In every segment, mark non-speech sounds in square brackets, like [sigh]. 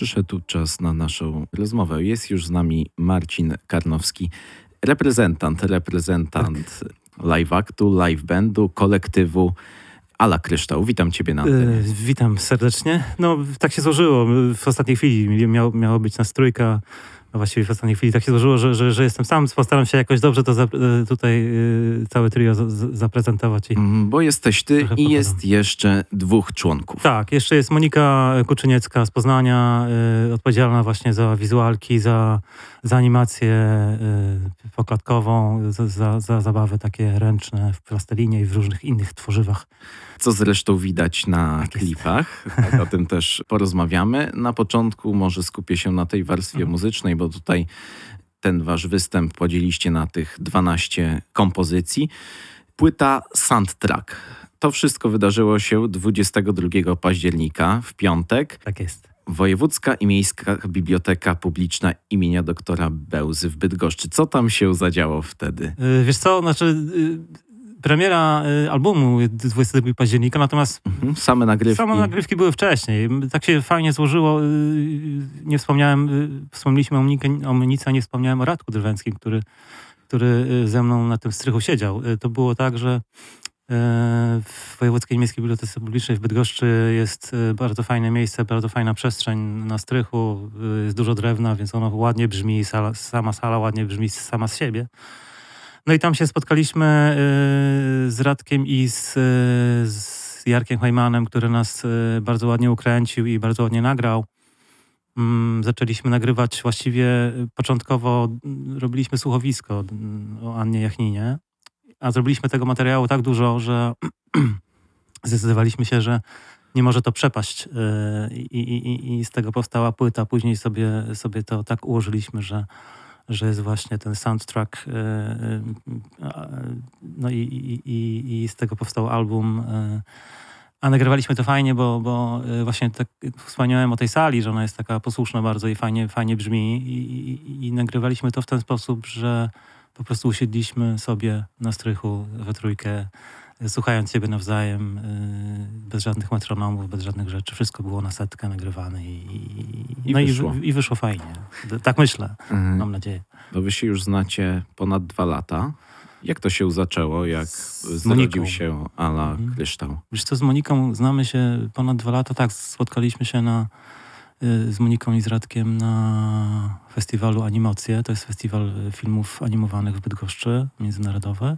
przyszedł czas na naszą rozmowę. Jest już z nami Marcin Karnowski, reprezentant, reprezentant tak. live actu, live bandu, kolektywu Ala Kryształ. Witam Ciebie na antenie. Yy, witam serdecznie. No, tak się złożyło. W ostatniej chwili miał, miało być nas trójka no właściwie w ostatniej chwili tak się złożyło, że, że, że jestem sam. Postaram się jakoś dobrze to za, e, tutaj y, całe trio z, zaprezentować. I mm, Bo jesteś ty i jest jeszcze dwóch członków. Tak, jeszcze jest Monika Kuczyniecka z Poznania, y, odpowiedzialna właśnie za wizualki, za, za animację y, poklatkową, za, za, takie ręczne w plastelinie i w różnych innych tworzywach co zresztą widać na tak klipach. Tak, o tym też porozmawiamy. Na początku może skupię się na tej warstwie mhm. muzycznej, bo tutaj ten wasz występ podzieliście na tych 12 kompozycji. Płyta Soundtrack. To wszystko wydarzyło się 22 października w piątek. Tak jest. Wojewódzka i Miejska Biblioteka Publiczna imienia doktora Bełzy w Bydgoszczy. Co tam się zadziało wtedy? Yy, wiesz co, znaczy yy, premiera y, albumu 22 października, natomiast mhm, same nagrywki. Same nagrywki były wcześniej. Tak się fajnie złożyło. Nie wspomniałem, wspomnieliśmy o, o Monice, a nie wspomniałem o Radku Drwęckim, który, który ze mną na tym strychu siedział. To było tak, że w Wojewódzkiej Miejskiej Bibliotece Publicznej w Bydgoszczy jest bardzo fajne miejsce, bardzo fajna przestrzeń na strychu. Jest dużo drewna, więc ono ładnie brzmi, sala, sama sala ładnie brzmi sama z siebie. No i tam się spotkaliśmy y, z Radkiem i z, z Jarkiem Hajmanem, który nas bardzo ładnie ukręcił i bardzo ładnie nagrał. Mm, zaczęliśmy nagrywać właściwie początkowo robiliśmy słuchowisko o Annie Jachninie, a zrobiliśmy tego materiału tak dużo, że [clears throat] zdecydowaliśmy się, że nie może to przepaść i, i, i z tego powstała płyta. Później sobie, sobie to tak ułożyliśmy, że że jest właśnie ten soundtrack. E, e, no i, i, i z tego powstał album. A nagrywaliśmy to fajnie, bo, bo właśnie tak wspomniałem o tej sali, że ona jest taka posłuszna bardzo i fajnie, fajnie brzmi. I, i, I, nagrywaliśmy to w ten sposób, że po prostu usiedliśmy sobie na strychu we trójkę słuchając siebie nawzajem, y, bez żadnych metronomów, bez żadnych rzeczy. Wszystko było na setkę nagrywane i, I, no wyszło. I, i, wyszło fajnie. Tak myślę, mhm. mam nadzieję. No wy się już znacie ponad dwa lata. Jak to się zaczęło? Jak z zrodził się Ala mhm. Kryształ? Wiesz co, z Moniką znamy się ponad dwa lata. Tak, spotkaliśmy się na, z Moniką i z Radkiem na festiwalu Animacje. To jest festiwal filmów animowanych w Bydgoszczy, międzynarodowy.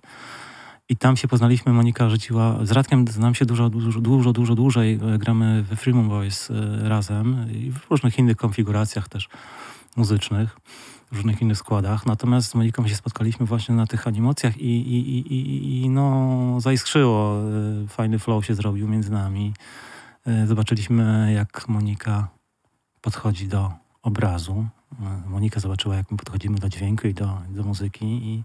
I tam się poznaliśmy, Monika rzuciła, z Radkiem znam się dużo, dużo, dużo, dużo dłużej. E, gramy we Freeman Boys e, razem i w różnych innych konfiguracjach też muzycznych, w różnych innych składach. Natomiast z Moniką się spotkaliśmy właśnie na tych animacjach i, i, i, i no, zaiskrzyło. Fajny flow się zrobił między nami. Zobaczyliśmy, jak Monika podchodzi do obrazu. Monika zobaczyła, jak my podchodzimy do dźwięku i do, do muzyki i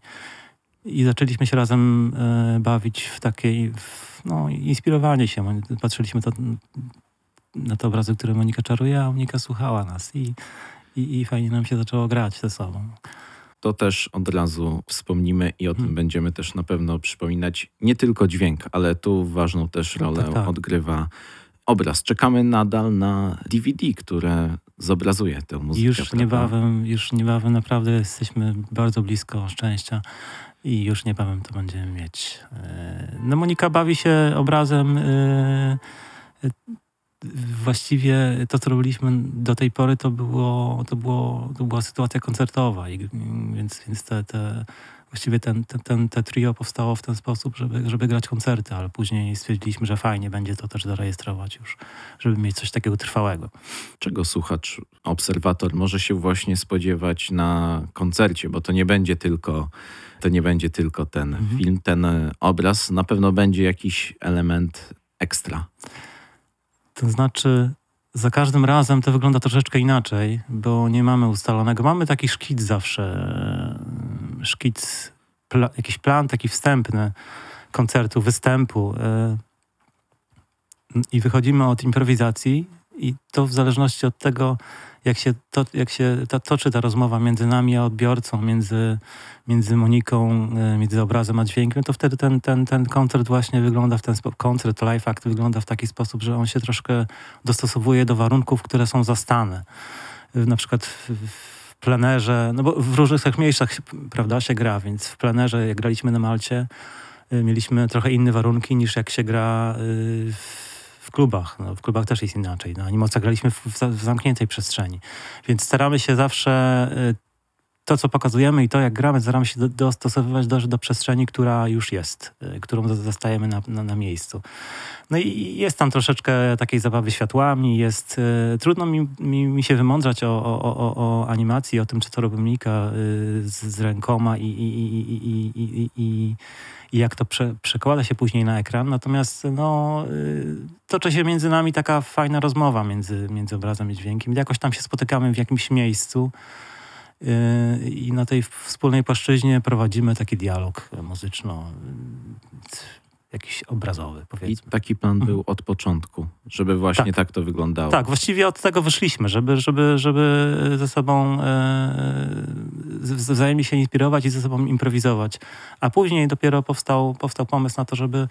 i zaczęliśmy się razem e, bawić w takiej, w, no, inspirowanie się. Patrzyliśmy to, na te obrazy, które Monika czaruje, a Monika słuchała nas i, i, i fajnie nam się zaczęło grać ze sobą. To też od razu wspomnimy i o tym hmm. będziemy też na pewno przypominać. Nie tylko dźwięk, ale tu ważną też no rolę tak, tak. odgrywa obraz. Czekamy nadal na DVD, które zobrazuje tę muzykę. Już niebawem, już niebawem naprawdę jesteśmy bardzo blisko szczęścia i już niebawem to będziemy mieć. E, no Monika bawi się obrazem. E, e, właściwie to, co robiliśmy do tej pory, to, było, to, było, to była sytuacja koncertowa, I, więc, więc te, te, właściwie ten, ten, ten, te trio powstało w ten sposób, żeby, żeby grać koncerty, ale później stwierdziliśmy, że fajnie będzie to też zarejestrować już, żeby mieć coś takiego trwałego. Czego słuchacz, obserwator może się właśnie spodziewać na koncercie, bo to nie będzie tylko to nie będzie tylko ten mhm. film, ten obraz. Na pewno będzie jakiś element ekstra. To znaczy, za każdym razem to wygląda troszeczkę inaczej, bo nie mamy ustalonego. Mamy taki szkic zawsze, szkic, jakiś plan taki wstępny koncertu, występu. E, I wychodzimy od improwizacji, i to w zależności od tego, jak się, to, jak się ta, toczy ta rozmowa między nami a odbiorcą, między, między Moniką, e, między obrazem a dźwiękiem, to wtedy ten, ten, ten koncert właśnie wygląda w ten sposób, koncert, live act wygląda w taki sposób, że on się troszkę dostosowuje do warunków, które są zastane. Na przykład w plenerze, no bo w różnych miejscach prawda, się gra, więc w plenerze, jak graliśmy na Malcie, y, mieliśmy trochę inne warunki niż jak się gra y, w klubach. No, w klubach też jest inaczej. Na no, animocach graliśmy w, w, zamkniętej przestrzeni. Więc staramy się zawsze y, to, co pokazujemy i to, jak gramy, staramy się dostosowywać do, do przestrzeni, która już jest, którą zastajemy na, na, na miejscu. No i jest tam troszeczkę takiej zabawy światłami, jest... Y, trudno mi, mi, mi, się wymądrzać o, o, o, o animacji, o tym, czy to robi Mika y, z, z, rękoma i, i, i, i, i jak to prze, przekłada się później na ekran. Natomiast no, y, toczy się między nami taka fajna rozmowa między, między obrazem i dźwiękiem. Jakoś tam się spotykamy w jakimś miejscu y, i na tej wspólnej płaszczyźnie prowadzimy taki dialog muzyczno jakiś obrazowy, powiedzmy. I taki plan mhm. był od początku, żeby właśnie tak. tak, to wyglądało. Tak, właściwie od tego wyszliśmy, żeby, żeby, żeby ze sobą e, wzajemnie się inspirować i ze sobą improwizować. A później dopiero powstał, powstał pomysł na to, żeby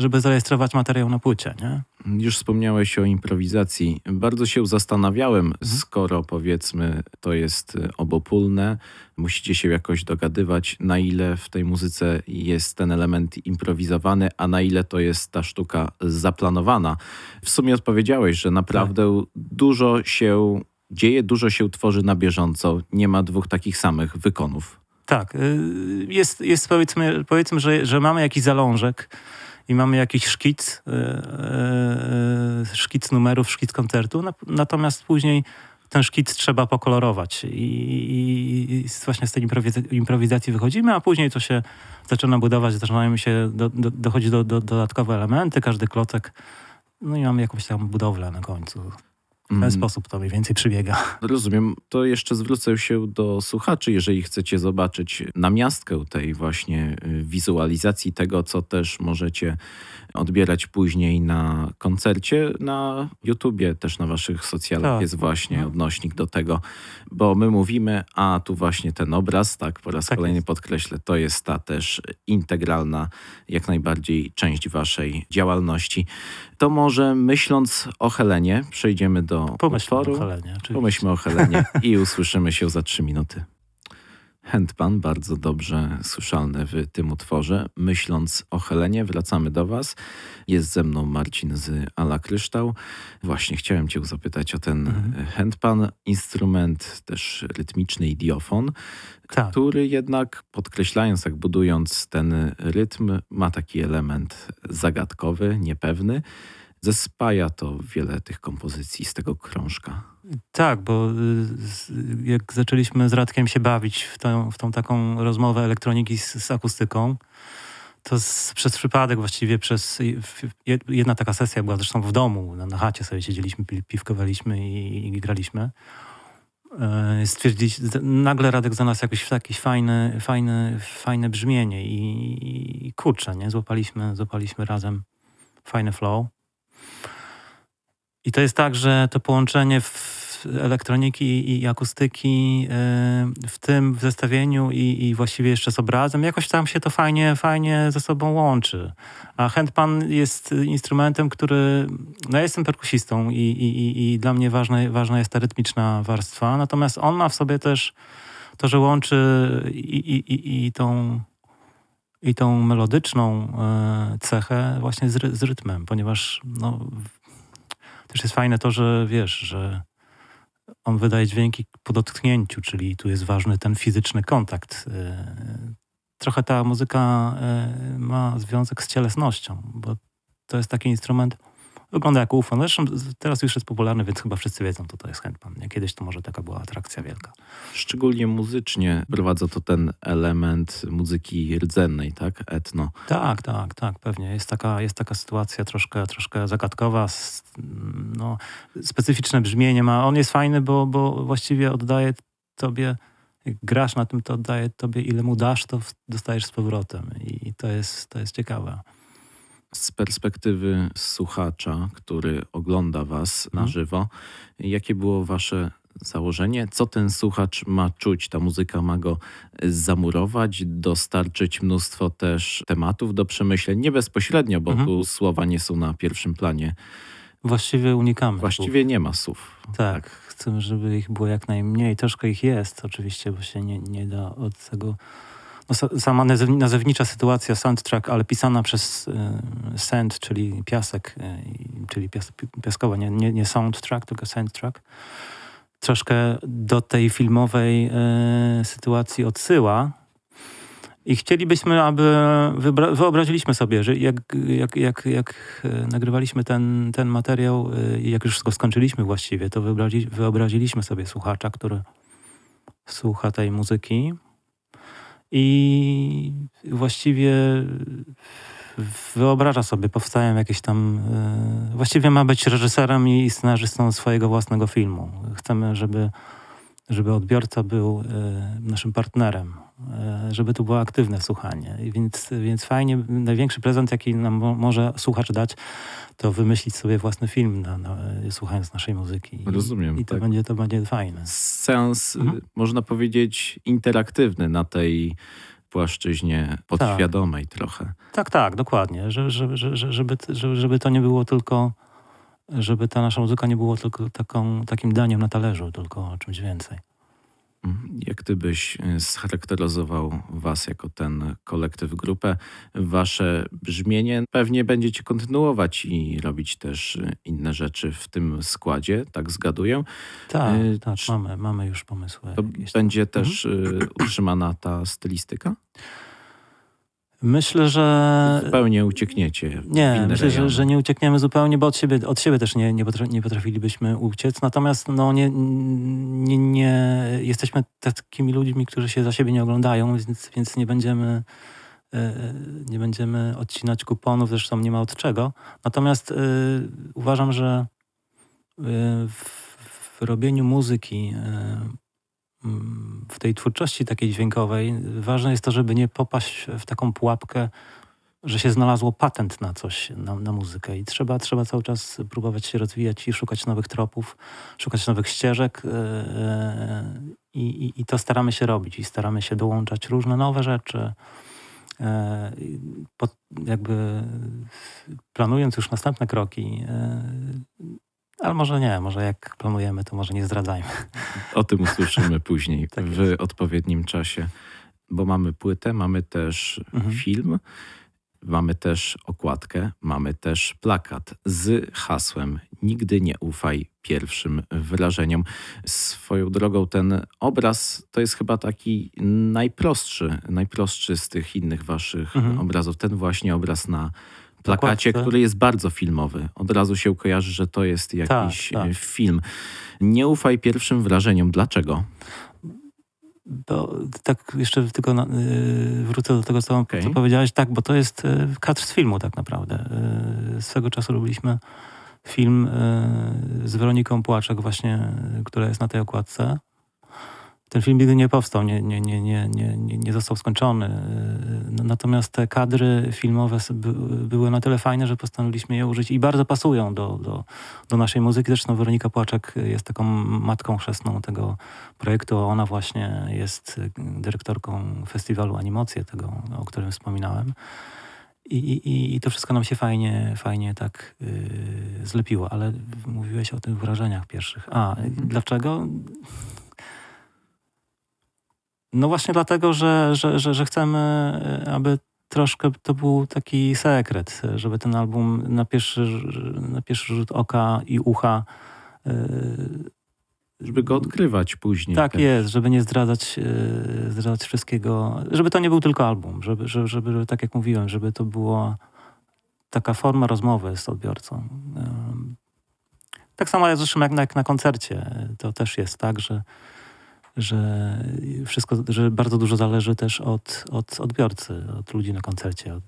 żeby zarejestrować materiał na płycie, nie? Już wspomniałeś o improwizacji. Bardzo się zastanawiałem, mhm. skoro powiedzmy to jest y, obopólne, musicie się jakoś dogadywać, na ile w tej muzyce jest ten element improwizowany, a na ile to jest ta sztuka zaplanowana. W sumie odpowiedziałeś, że naprawdę tak. dużo się dzieje, dużo się tworzy na bieżąco. Nie ma dwóch takich samych wykonów. Tak, y, jest, jest powiedzmy, powiedzmy że, że mamy jakiś zalążek, i mamy jakiś szkic, e, e, szkic numerów, szkic koncertu, natomiast później ten szkic trzeba pokolorować i, i, i właśnie z tej improwizacji wychodzimy, a później to się zaczyna budować, zaczynają się, do, do, dochodzi do, do dodatkowe elementy, każdy klocek, no i mamy jakąś tam budowlę na końcu. W ten mm. sposób to mniej więcej przybiega. Rozumiem. To jeszcze zwrócę się do słuchaczy, jeżeli chcecie zobaczyć namiastkę tej właśnie y, wizualizacji tego, co też możecie odbierać później na koncercie. Na YouTubie, też na waszych socjalach tak. jest właśnie no. odnośnik do tego, bo my mówimy, a tu właśnie ten obraz, tak, po raz tak kolejny jest. podkreślę, to jest ta też integralna, jak najbardziej część waszej działalności. To może myśląc o Helenie, przejdziemy do Pomyślmy utworu. O Helenie, Pomyślmy o Helenie i usłyszymy się za trzy minuty. Handpan, bardzo dobrze słyszalny w tym utworze. Myśląc o Helenie, wracamy do Was. Jest ze mną Marcin z Ala Kryształ. Właśnie chciałem Cię zapytać o ten mhm. handpan, instrument też rytmiczny idiofon, tak. który jednak podkreślając, jak budując ten rytm, ma taki element zagadkowy, niepewny. Zespaja to wiele tych kompozycji z tego krążka. Tak, bo y, jak zaczęliśmy z Radkiem się bawić w tą, w tą taką rozmowę elektroniki z, z akustyką, to z, przez przypadek właściwie przez jedna taka sesja była zresztą w domu, na, na chacie sobie siedzieliśmy, piwkowaliśmy i, i graliśmy. E, stwierdzili, nagle Radek znalazł jakoś jakieś fajne, fajne, fajne brzmienie i, i kurczę, nie? Złapaliśmy, złapaliśmy razem fajny flow. I to jest tak, że to połączenie elektroniki i akustyki y, w tym w zestawieniu i, i, właściwie jeszcze z obrazem, jakoś tam się to fajnie, fajnie ze sobą łączy. A handpan jest instrumentem, który, no ja jestem perkusistą i, i, i dla mnie ważna, ważna jest ta rytmiczna warstwa, natomiast on ma w sobie też to, że łączy i, i, i tą i tą melodyczną e, cechę właśnie z, z rytmem, ponieważ no, też jest fajne to, że wiesz, że on wydaje dźwięki po dotknięciu, czyli tu jest ważny ten fizyczny kontakt. E, trochę ta muzyka e, ma związek z cielesnością, bo to jest taki instrument, Wygląda jak UFO. No zresztą teraz już jest popularny, więc chyba wszyscy wiedzą, co to jest handpan. Kiedyś to może taka była atrakcja wielka. Szczególnie muzycznie prowadza to ten element muzyki rdzennej, tak? Etno. Tak, tak, tak, pewnie. Jest taka, jest taka sytuacja troszkę, troszkę zagadkowa. No, specyficzne brzmienie ma. On jest fajny, bo, bo właściwie oddaje tobie jak grasz na tym, to oddaje tobie, ile mu dasz, to dostajesz z powrotem. I to jest, to jest ciekawe z perspektywy słuchacza, który ogląda Was na mhm. żywo, jakie było Wasze założenie, co ten słuchacz ma czuć. Ta muzyka ma go zamurować, dostarczyć mnóstwo też tematów do przemyśleń, nie bezpośrednio, bo Mhm. tu słowa nie są na pierwszym planie. Właściwie unikamy. Właściwie nie ma słów. Tak, chcemy, żeby ich było jak najmniej. Troszkę ich jest oczywiście, bo się nie, nie da od tego... Sa- sama nazew- nazewnicza sytuacja, soundtrack, ale pisana przez y, sand, czyli piasek, y, czyli pias, pi- piaskowa, nie, nie, nie soundtrack, tylko soundtrack. Troszkę do tej filmowej y, sytuacji odsyła. I chcielibyśmy, aby wyobraziliśmy sobie, że jak, jak, jak, jak nagrywaliśmy ten, ten materiał i jak już go skończyliśmy właściwie, to wyobrazi- wyobraziliśmy sobie słuchacza, który słucha tej muzyki i właściwie wyobraża sobie, powstają jakieś tam... e, Właściwie ma być reżyserem i scenarzystą swojego własnego filmu. Chcemy, żeby żeby odbiorca był e, naszym partnerem, e, żeby to było aktywne słuchanie. Więc, więc fajnie, największy prezent, jaki nam mo- może słuchacz dać, to wymyślić sobie własny film, na, na, słuchając naszej muzyki. Rozumiem, I to, tak. będzie, to będzie fajne. Seans, y, Mhm. można powiedzieć, interaktywny na tej płaszczyźnie podświadomej trochę. Tak, tak, dokładnie. Że, że, że, że, żeby, żeby, żeby to nie było tylko, żeby ta nasza muzyka nie było tylko taką, takim daniem na talerzu, tylko czymś więcej. Mhm. Jak ty byś y, scharakteryzował was jako ten kolektyw, grupę, wasze brzmienie? Pewnie będziecie kontynuować i robić też y, inne rzeczy w tym składzie, tak zgaduję. Tak, Y, tak, mamy, mamy już pomysły. To jakieś tam. będzie też y, utrzymana ta stylistyka? Myślę, że Zupełnie uciekniecie. Nie, myślę, że, rejony. że nie uciekniemy zupełnie, bo od siebie, od siebie też nie, nie, potra nie potrafilibyśmy uciec. Natomiast no, nie, nie, nie jesteśmy takimi ludźmi, którzy się za siebie nie oglądają, więc, więc nie będziemy e, nie będziemy odcinać kuponów, zresztą nie ma od czego. Natomiast e, uważam, że e, w, w robieniu muzyki, w tej twórczości takiej dźwiękowej, ważne jest to, żeby nie popaść w taką pułapkę, że się znalazło patent na coś, na, na muzykę i trzeba, trzeba cały czas próbować się rozwijać i szukać nowych tropów, szukać nowych ścieżek yy, i, i, i to staramy się robić i staramy się dołączać różne nowe rzeczy. I pod, jakby planując już następne kroki, ale może nie, może jak planujemy, to może nie zdradzajmy. O tym usłyszymy [laughs] później Tak w jest. odpowiednim czasie, bo mamy płytę, mamy też Mhm. film, mamy też okładkę, mamy też plakat z hasłem Nigdy nie ufaj pierwszym wrażeniom. Swoją drogą ten obraz to jest chyba taki najprostszy, najprostszy z tych innych waszych Mhm. obrazów. Ten właśnie obraz na plakacie, który jest bardzo filmowy. Od razu się kojarzy, że to jest jakiś tak. e, film. Nie ufaj pierwszym wrażeniom. Dlaczego? Bo tak jeszcze tylko na, y, wrócę do tego, co, Okej. co powiedziałeś. Tak, bo to jest y, kadr z filmu tak naprawdę. Y, swego czasu robiliśmy film y, z Weroniką Płaczek właśnie, która jest na tej okładce. Ten film nigdy nie powstał, nie, nie, nie, nie, nie nie został skończony. No, Natomiast te kadry filmowe były na tyle fajne, że postanowiliśmy je użyć i bardzo pasują do, do, do naszej muzyki. Zresztą Weronika Płaczek jest taką matką chrzestną tego projektu. Ona właśnie jest y, dyrektorką festiwalu Animocje, tego, o którym wspominałem. I, i, I to wszystko nam się fajnie, fajnie tak yy, zlepiło, ale mówiłeś o tych wrażeniach pierwszych. A, Mhm. dlaczego? No właśnie dlatego, że, że, że, że chcemy, y, aby troszkę to był taki sekret, żeby ten album na pierwszy, na pierwszy rzut oka i ucha y, Żeby go odkrywać później. tak też. jest, żeby nie zdradzać, e, zdradzać wszystkiego, żeby to nie był tylko album, żeby, żeby, żeby, tak jak mówiłem, żeby to była taka forma rozmowy z odbiorcą. Tak samo jak zresztą jak na, jak na koncercie, to też jest tak, że, że wszystko, że bardzo dużo zależy też od, od odbiorcy, od ludzi na koncercie.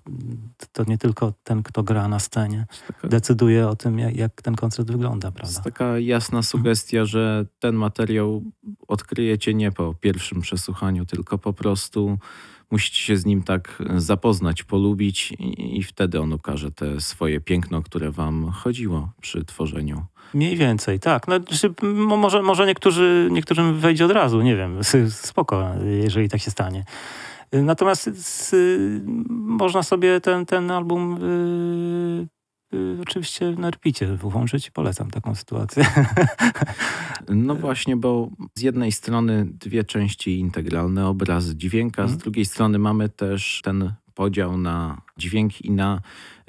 To nie tylko ten, kto gra na scenie, Taka, decyduje o tym, jak, jak ten koncert wygląda, jest prawda? taka jasna sugestia, że ten materiał odkryjecie nie po pierwszym przesłuchaniu, tylko po prostu musicie się z nim tak zapoznać, polubić i, wtedy on ukaże te swoje piękno, które wam chodziło przy tworzeniu. Mniej więcej, tak. No, znaczy, może, może niektórzy, niektórym wejdzie od razu, nie wiem, spoko, jeżeli tak się stanie. Natomiast z, można sobie ten, ten album yy, yy, oczywiście na repicie włączyć i polecam taką sytuację. [laughs] No właśnie, bo z jednej strony dwie części integralne, obraz dźwięka, z mhm. drugiej strony mamy też ten podział na dźwięk i na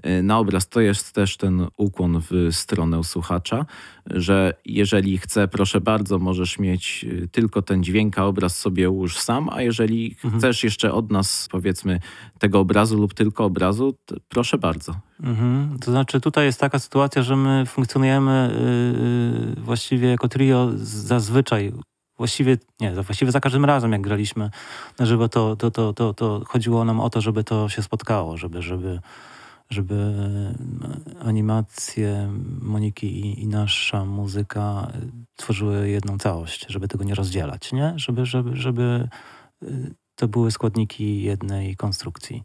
Y, na obraz. To jest też ten ukłon w stronę słuchacza, że jeżeli chce, proszę bardzo, możesz mieć y, tylko ten dźwięk, a obraz sobie ułóż sam, a jeżeli mhm. chcesz jeszcze od nas, powiedzmy, tego obrazu lub tylko obrazu, proszę bardzo. Mhm. To znaczy tutaj jest taka sytuacja, że my funkcjonujemy yy, właściwie jako trio zazwyczaj właściwie, nie, właściwie za każdym razem, jak graliśmy na żywo, to, to, to, to, to chodziło nam o to, żeby to się spotkało, żeby, żeby, żeby e, animacje Moniki i, i, nasza muzyka tworzyły jedną całość, żeby tego nie rozdzielać, nie? Żeby, żeby, żeby e, to były składniki jednej konstrukcji.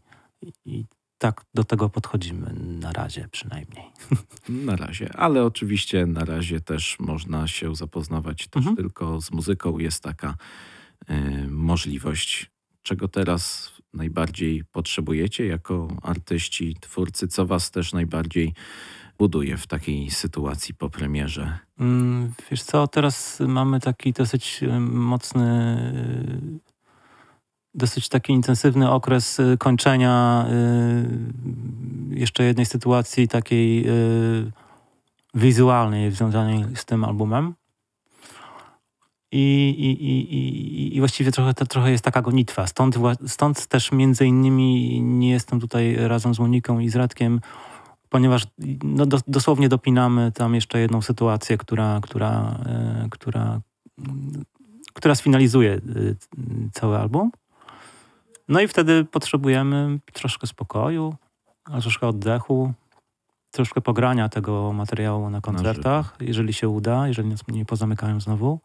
I, tak do tego podchodzimy na razie przynajmniej. [laughs] Na razie, ale oczywiście na razie też można się zapoznawać też mhm. tylko z muzyką. Jest taka y, możliwość, czego teraz najbardziej potrzebujecie jako artyści, twórcy? Co was też najbardziej buduje w takiej sytuacji po premierze? Mm, wiesz co, teraz mamy taki dosyć y, mocny, y, dosyć taki intensywny okres y, kończenia jeszcze jednej sytuacji takiej wizualnej związanej z tym albumem. I, i, i, i właściwie trochę, to, trochę jest taka gonitwa. Stąd, stąd też między innymi nie jestem tutaj razem z Moniką i z Radkiem, ponieważ no, do, dosłownie dopinamy tam jeszcze jedną sytuację, która, która, która, która sfinalizuje cały album. No i wtedy potrzebujemy troszkę spokoju, troszkę oddechu, troszkę pogrania tego materiału na koncertach, jeżeli się uda, jeżeli nas nie pozamykają znowu.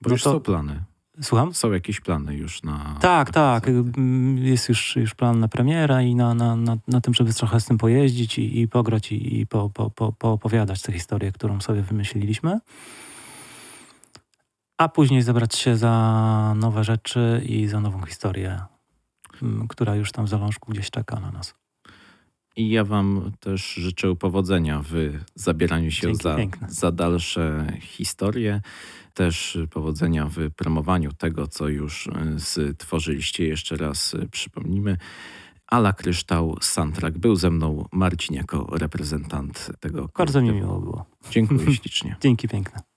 Bo no już to... są plany. Słucham? Są jakieś plany już na. Tak, tak. Jest już, już plan na premiera i na, na, na, na tym, żeby trochę z tym pojeździć i, i pograć i, i po, po, po, poopowiadać tę historię, którą sobie wymyśliliśmy. A później zabrać się za nowe rzeczy i za nową historię, która już tam w zalążku gdzieś czeka na nas. I ja Wam też życzę powodzenia w zabieraniu się za, za dalsze historie też powodzenia w promowaniu tego, co już e, stworzyliście. Jeszcze raz e, przypomnimy. Ala Kryształ Santrak był ze mną Marcin jako reprezentant tego. Bardzo mi miło było. Dziękuję [laughs] ślicznie. Dzięki piękne.